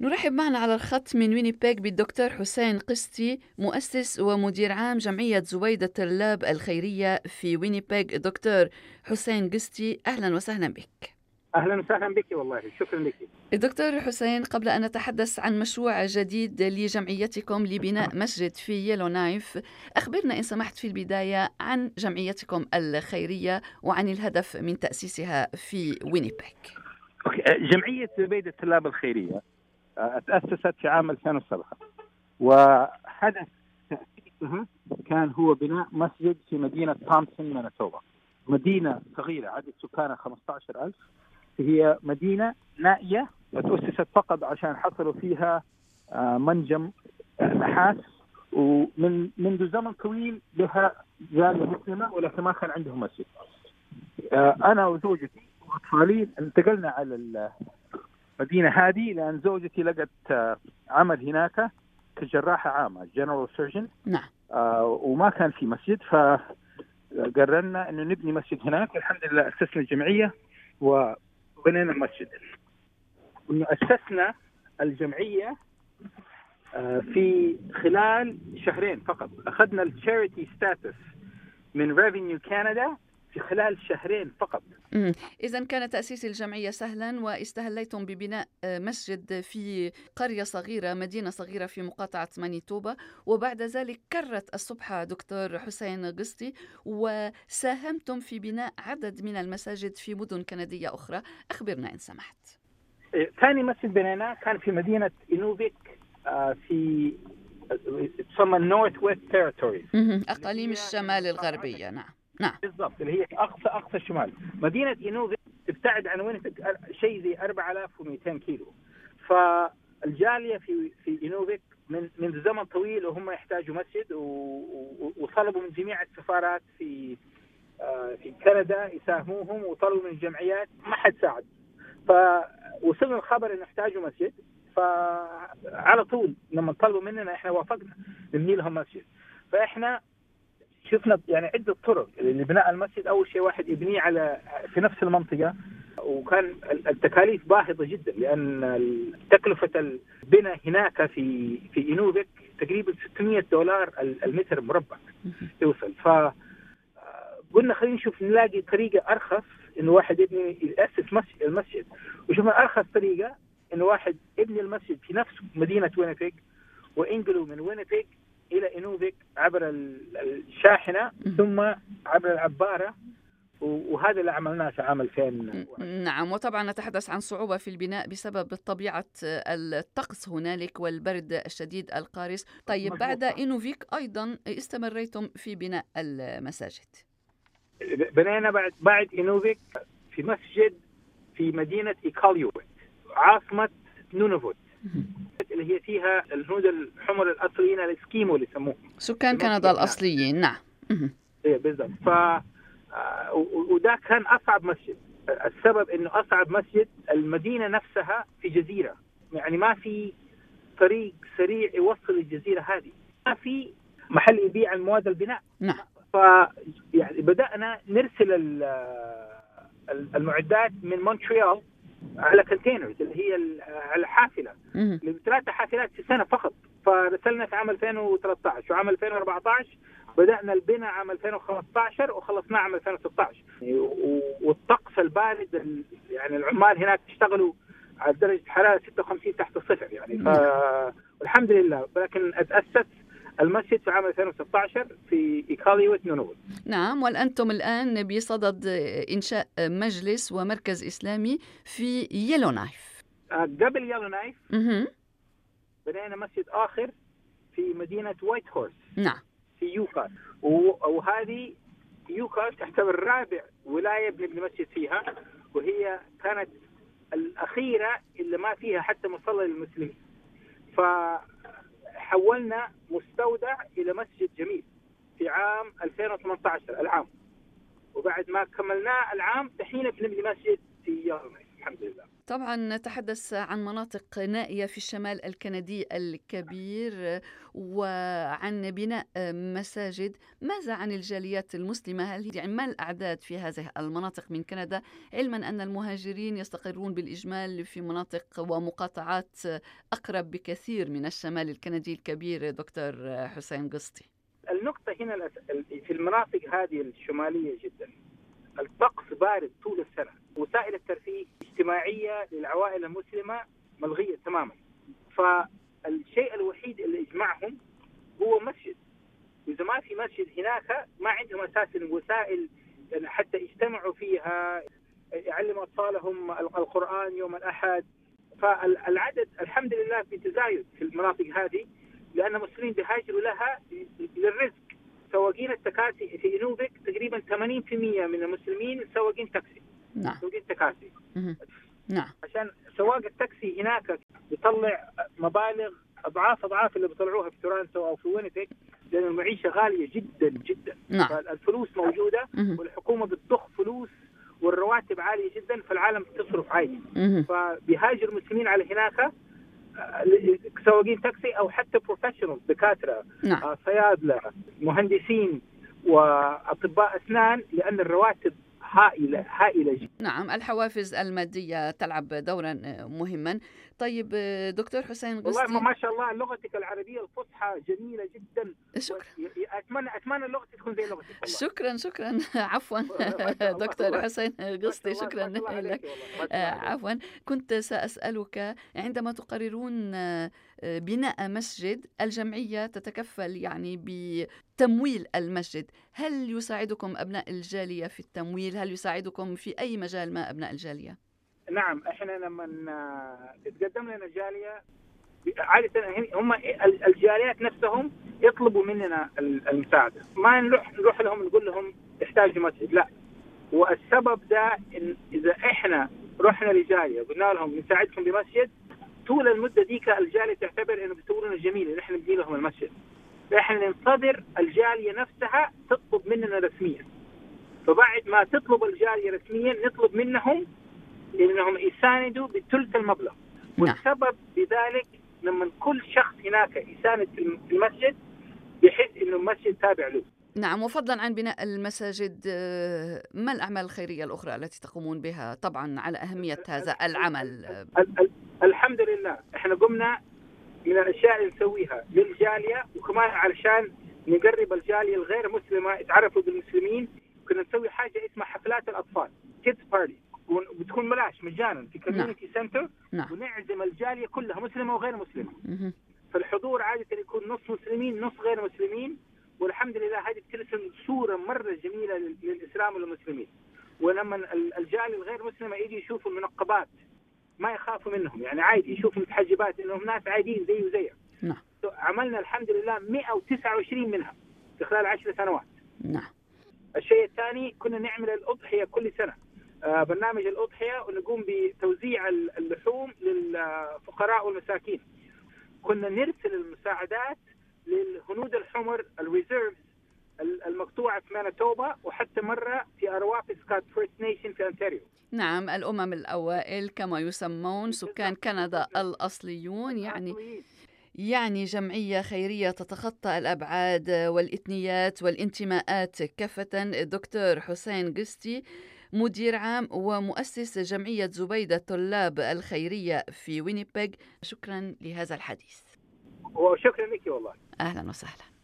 نرحب معنا على الخط من وينيبيغ بالدكتور حسين قستي مؤسس ومدير عام جمعية زبيدة طلاب الخيرية في وينيبيغ. دكتور حسين قستي أهلا وسهلا بك. أهلا وسهلا بك والله شكرا لك. دكتور حسين قبل أن نتحدث عن مشروع جديد لجمعيتكم لبناء مسجد في يلو نايف أخبرنا إن سمحت في البداية عن جمعيتكم الخيرية وعن الهدف من تأسيسها في وينيبيغ. جمعية زبيده الطلاب الخيرية. آه، تأسست في عام 2007 وحدث تاسيسها كان هو بناء مسجد في مدينة تومسون مانيتوبا. مدينة صغيرة عدد سكانها 15000 هي مدينة نائية وتؤسست فقط عشان حصلوا فيها آه، منجم نحاس. ومن منذ زمن طويل لها جاليه مسلمة ولكن ما كان عندهم مسجد. آه، أنا وزوجتي وأطفالي انتقلنا على المدينة هذه لأن زوجتي لقت آه، عمل هناك كجراحة عامة general surgeon نعم. وما كان في مسجد فقررنا إنه نبني مسجد هناك. والحمد لله أسسنا الجمعية و بنينا المسجد. انه اسسنا الجمعية آه، في خلال شهرين فقط. أخذنا ال charity status من ريفينيو كندا في خلال شهرين فقط. إذا كان تأسيس الجمعية سهلا واستهليتم ببناء آه، مسجد في قرية صغيرة مدينة صغيرة في مقاطعة مانيتوبا. وبعد ذلك كرت الصبحة دكتور حسين قسطي وساهمتم في بناء عدد من المساجد في مدن كندية أخرى. أخبرنا إن سمحت. إيه، ثاني مسجد بنيناه كان في مدينة إنوفيك آه، في تسمى ال Northwest Territory أقاليم الشمال الغربية نعم. نعم. بالضبط اللي هي اقصى أقصى الشمال. مدينة إينوفيك تبتعد عن وين؟ شيء زي 4200 كيلو. فالجالية في في اينوفيك من من زمن طويل وهم يحتاجوا مسجد وطلبوا من جميع السفارات في آه، في كندا يساهموهم وطلبوا من الجمعيات ما حد ساعد. فوصلنا الخبر إنه يحتاجوا مسجد. فعلى طول لما طلبوا مننا إحنا وافقنا نبني لهم مسجد. فإحنا شفنا يعني عدة طرق. لبناء المسجد أول شيء واحد يبنيه على في نفس المنطقة. وكان التكاليف باهظة جدا لأن تكلفة البناء هناك في في انوفيك تقريبا 600 دولار المتر مربع يوصل ف قلنا خلينا نشوف نلاقي طريقة أرخص انه واحد يبني يأسس مسجد المسجد. وشفنا أرخص طريقة انه واحد يبني المسجد في نفس مدينة وينيبيج وينقلوا من وينيبيج إلى انوفيك عبر الشاحنة ثم عبر العبارة وهذا اللي عملناه في عام 2000 نعم وطبعا نتحدث عن صعوبة في البناء بسبب طبيعة الطقس هنالك والبرد الشديد القارس. طيب بعد إنوفيك أيضا استمريتم في بناء المساجد. بنينا بعد بعد إنوفيك في مسجد في مدينة إيكالويت عاصمة نونافوت. اللي هي فيها الهنود الحمر الأصليين الإسكيمو اللي يسموهم. سكان كندا الأصليين نعم. إيه بالضبط. ف آه، وده كان أصعب مسجد. السبب إنه أصعب مسجد المدينة نفسها في جزيرة. يعني ما في طريق سريع يوصل الجزيره هذه. ما في محل يبيع المواد البناء. نعم. ف يعني بدأنا نرسل المعدات من مونتريال على containers اللي هي على حافلة. ثلاثة حافلات في السنة فقط. فرسلنا في عام 2013 وعام 2014 بدأنا البناء عام 2015 وخلصناه عام 2016 والطقس البارد يعني العمال هناك اشتغلوا على درجة حرارة 56 تحت الصفر يعني. فالحمد لله. ولكن اتاسس المسجد في عام 2016 في إيكالويت نونافوت نعم وأنتم الآن بصدد إنشاء مجلس ومركز إسلامي في يلو نايف آه، قبل يلو نايف بنينا مسجد آخر في مدينة وايت هورس نعم. في يوكن. وهذه يوكن تعتبر رابع ولاية بنبني مسجد فيها وهي كانت الأخيرة اللي ما فيها حتى مصلى للمسلمين. ف حولنا مستودع إلى مسجد جميل في عام 2018 العام. وبعد ما كملناه العام دحين بنبني مسجد في طبعا نتحدث عن مناطق نائية في الشمال الكندي الكبير وعن بناء مساجد. ماذا عن الجاليات المسلمة؟ هل يعني ما الأعداد في هذه المناطق من كندا؟ علما أن المهاجرين يستقرون بالإجمال في مناطق ومقاطعات أقرب بكثير من الشمال الكندي الكبير دكتور حسين قسطي. النقطة هنا في المناطق هذه الشمالية جدا الطقس بارد طول السنة وسائل الترفيه اجتماعية للعوائل المسلمة ملغية تماما. فالشيء الوحيد اللي يجمعهم هو مسجد. إذا ما في مسجد هناك ما عندهم أساسا وسائل حتى يجتمعوا فيها يعلموا أطفالهم القرآن يوم الأحد. فالعدد الحمد لله في تزايد في المناطق هذه لأن المسلمين بيهاجروا لها للرزق. سواقين التكاسي في انوفيك تقريبا 80% من المسلمين سواقين تاكسي. نعم. سواقين تكاسي نعم. عشان سواق التاكسي هناك بيطلع مبالغ أضعاف أضعاف اللي بيطلعوها في تورنتو أو في وينيبيك لأن المعيشة غالية جدا جدا. نعم. فالفلوس موجودة. والحكومة بتضخ فلوس والرواتب عالية جدا فالعالم بتصرف عادي. فبيهاجر المسلمين على هناك آه، سواقين تاكسي أو حتى بروفيشنال دكاترة نعم. آه، صيادلة مهندسين وأطباء أسنان لأن الرواتب هائلة هائلة جدا. نعم الحوافز المادية تلعب دورا مهما. طيب دكتور حسين والله ما- غسطي شاء الله لغتك العربية الفصحى جميلة جدا. شكرا. اتمنى أتمنى لغتي تكون زي لغتك. شكرا شكرا. عفوا. دكتور. حسين الله- شكرا لك. آه،. عفوا. كنت سأسألك عندما تقررون آه، بناء مسجد الجمعية تتكفل يعني بتمويل المسجد. هل يساعدكم أبناء الجالية في التمويل؟ هل يساعدكم في أي مجال ما أبناء الجالية؟ نعم إحنا لما تتقدم لنا جالية عادة هم الجاليات نفسهم يطلبوا مننا المساعدة. ما نروح نروح لهم نقول لهم تحتاج مسجد لا. والسبب ده إن إذا إحنا رحنا لجالية قلنا لهم نساعدكم بمسجد طول المدة ديك الجالية تعتبر إنه بيصورنا جميل ان إحنا نبني لهم المسجد. فإحنا ننتظر الجالية نفسها تطلب مننا رسميا. فبعد ما تطلب الجالية رسميا نطلب منهم انهم يساندوا بثلث المبلغ. نعم. والسبب بذلك لما كل شخص هناك يساند في المسجد بيحس إنه المسجد تابع له. نعم وفضلا عن بناء المساجد آه، ما الأعمال الخيرية الأخرى التي تقومون بها؟ طبعا على أهمية هذا العمل. ال- ال- الحمد لله. إحنا قمنا من الأشياء اللي نسويها للجالية وكمان علشان نقرب الجالية الغير مسلمة يتعرفوا بالمسلمين كنا نسوي حاجة اسمها حفلات الأطفال kids party وبتكون بلاش مجانا. في community center نعم. ونعزم الجالية كلها مسلمة وغير مسلمة. فالحضور عادة يكون نص مسلمين نص غير مسلمين. والحمد لله هذه بترسم صورة مرة جميلة لل- للإسلام والمسلمين. ولما ال- الجالية الغير مسلمة يجي يشوفوا المنقبات ما يخافوا منهم. يعني عادي يشوفوا متحجبات إنهم ناس عاديين زي وزيك نعم. عملنا الحمد لله 129 منها في خلال 10 سنوات. نعم. الشيء الثاني كنا نعمل الأضحية كل سنة. آه، برنامج الأضحية ونقوم بتوزيع ال- اللحوم للفقراء والمساكين. كنا نرسل المساعدات للهنود الحمر ال reserves المقطوعة في مانيتوبا وحتى مرة في أتاوابيسكات First Nation في أنتاريو نعم الأمم الأوائل كما يسمون سكان كندا الأصليون يعني يعني جمعية خيرية تتخطى الأبعاد والإثنيات والانتماءات كافة. الدكتور حسين قستي مدير عام ومؤسس جمعية زبيدة طلاب الخيرية في وينيبيغ. شكرا لهذا الحديث. وشكرا لك والله. أهلا وسهلا.